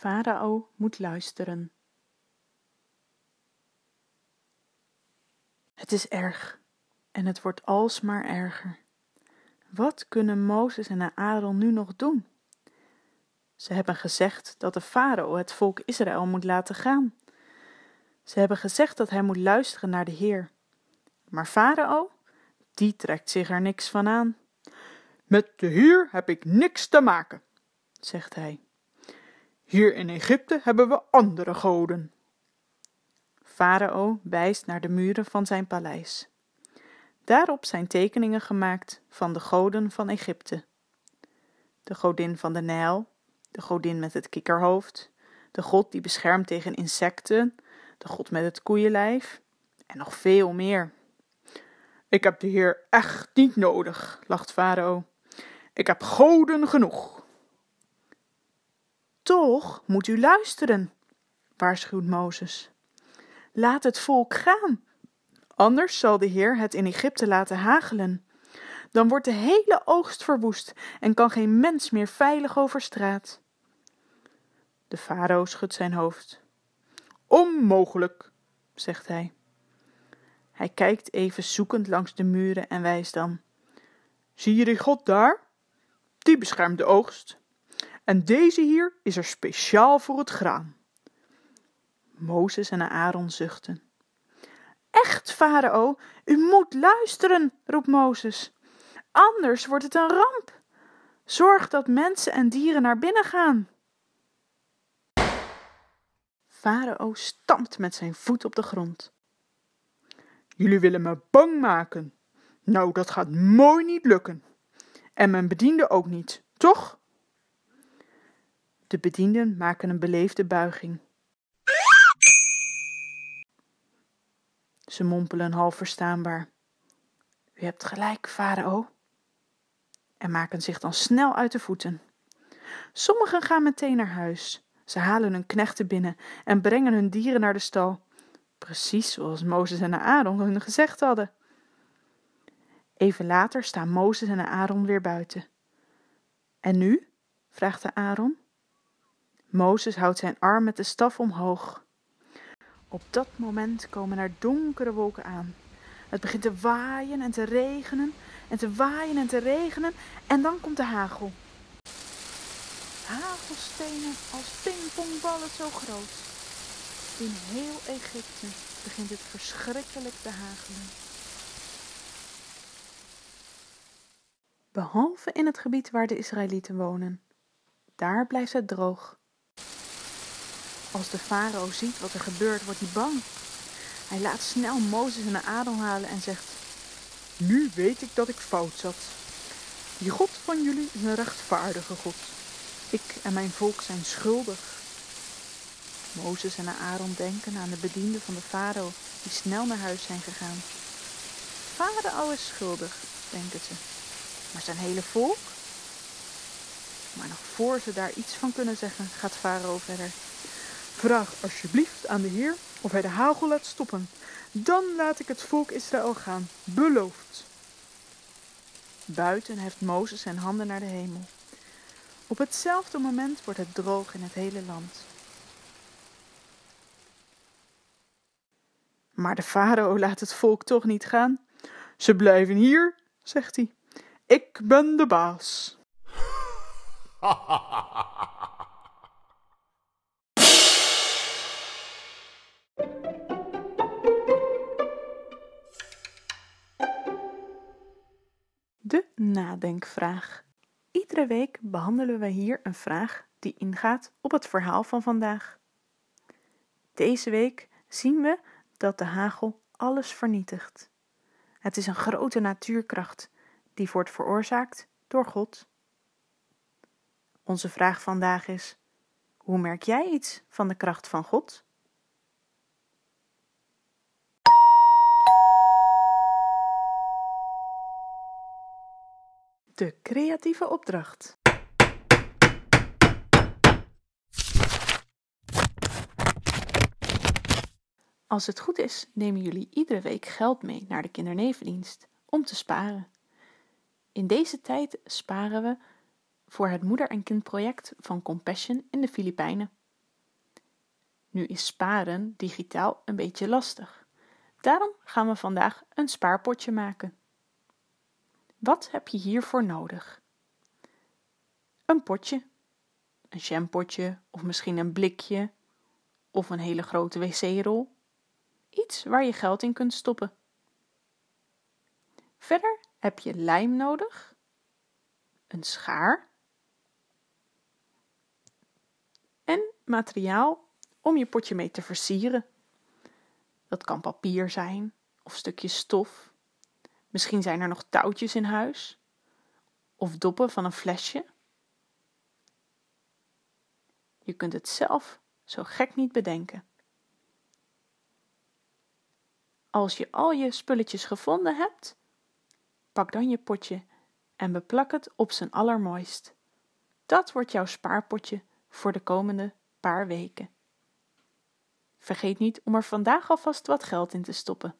Farao moet luisteren. Het is erg en het wordt alsmaar erger. Wat kunnen Mozes en Aaron nu nog doen? Ze hebben gezegd dat de farao het volk Israël moet laten gaan. Ze hebben gezegd dat hij moet luisteren naar de Heer. Maar farao, die trekt zich er niks van aan. Met de Heer heb ik niks te maken, zegt hij. Hier in Egypte hebben we andere goden. Farao wijst naar de muren van zijn paleis. Daarop zijn tekeningen gemaakt van de goden van Egypte. De godin van de Nijl, de godin met het kikkerhoofd, de god die beschermt tegen insecten, de god met het koeienlijf en nog veel meer. Ik heb de Heer echt niet nodig, lacht Farao. Ik heb goden genoeg. Toch moet u luisteren, waarschuwt Mozes. Laat het volk gaan, anders zal de Heer het in Egypte laten hagelen. Dan wordt de hele oogst verwoest en kan geen mens meer veilig over straat. De farao schudt zijn hoofd. Onmogelijk, zegt hij. Hij kijkt even zoekend langs de muren en wijst dan. Zie je die God daar? Die beschermt de oogst. En deze hier is er speciaal voor het graan. Mozes en Aaron zuchten. Echt, farao, u moet luisteren, roept Mozes. Anders wordt het een ramp. Zorg dat mensen en dieren naar binnen gaan. Farao stampt met zijn voet op de grond. Jullie willen me bang maken. Nou, dat gaat mooi niet lukken. En mijn bedienden ook niet, toch? De bedienden maken een beleefde buiging. Ze mompelen half verstaanbaar. U hebt gelijk, farao. En maken zich dan snel uit de voeten. Sommigen gaan meteen naar huis. Ze halen hun knechten binnen en brengen hun dieren naar de stal. Precies zoals Mozes en Aaron hun gezegd hadden. Even later staan Mozes en Aaron weer buiten. En nu? vraagt Aaron. Mozes houdt zijn arm met de staf omhoog. Op dat moment komen er donkere wolken aan. Het begint te waaien en te regenen en te waaien en te regenen en dan komt de hagel. Hagelstenen als pingpongballen zo groot. In heel Egypte begint het verschrikkelijk te hagelen. Behalve in het gebied waar de Israëlieten wonen. Daar blijft het droog. Als de farao ziet wat er gebeurt, wordt hij bang. Hij laat snel Mozes en Aaron halen en zegt: Nu weet ik dat ik fout zat. Die God van jullie is een rechtvaardige God. Ik en mijn volk zijn schuldig. Mozes en Aaron denken aan de bedienden van de farao die snel naar huis zijn gegaan. Farao is schuldig, denken ze. Maar zijn hele volk? Maar nog voor ze daar iets van kunnen zeggen, gaat Farao verder. Vraag alsjeblieft aan de Heer of hij de hagel laat stoppen. Dan laat ik het volk Israël gaan, beloofd. Buiten heft Mozes zijn handen naar de hemel. Op hetzelfde moment wordt het droog in het hele land. Maar de farao laat het volk toch niet gaan. Ze blijven hier, zegt hij. Ik ben de baas. nadenkvraag. Iedere week behandelen we hier een vraag die ingaat op het verhaal van vandaag. Deze week zien we dat de hagel alles vernietigt. Het is een grote natuurkracht die wordt veroorzaakt door God. Onze vraag vandaag is: hoe merk jij iets van de kracht van God? De creatieve opdracht. Als het goed is, nemen jullie iedere week geld mee naar de kindernevendienst om te sparen. In deze tijd sparen we voor het moeder- en kindproject van Compassion in de Filipijnen. Nu is sparen digitaal een beetje lastig. Daarom gaan we vandaag een spaarpotje maken. Wat heb je hiervoor nodig? Een potje, een jampotje of misschien een blikje of een hele grote wc-rol. Iets waar je geld in kunt stoppen. Verder heb je lijm nodig, een schaar en materiaal om je potje mee te versieren. Dat kan papier zijn of stukjes stof. Misschien zijn er nog touwtjes in huis of doppen van een flesje. Je kunt het zelf zo gek niet bedenken. Als je al je spulletjes gevonden hebt, pak dan je potje en beplak het op zijn allermooist. Dat wordt jouw spaarpotje voor de komende paar weken. Vergeet niet om er vandaag alvast wat geld in te stoppen.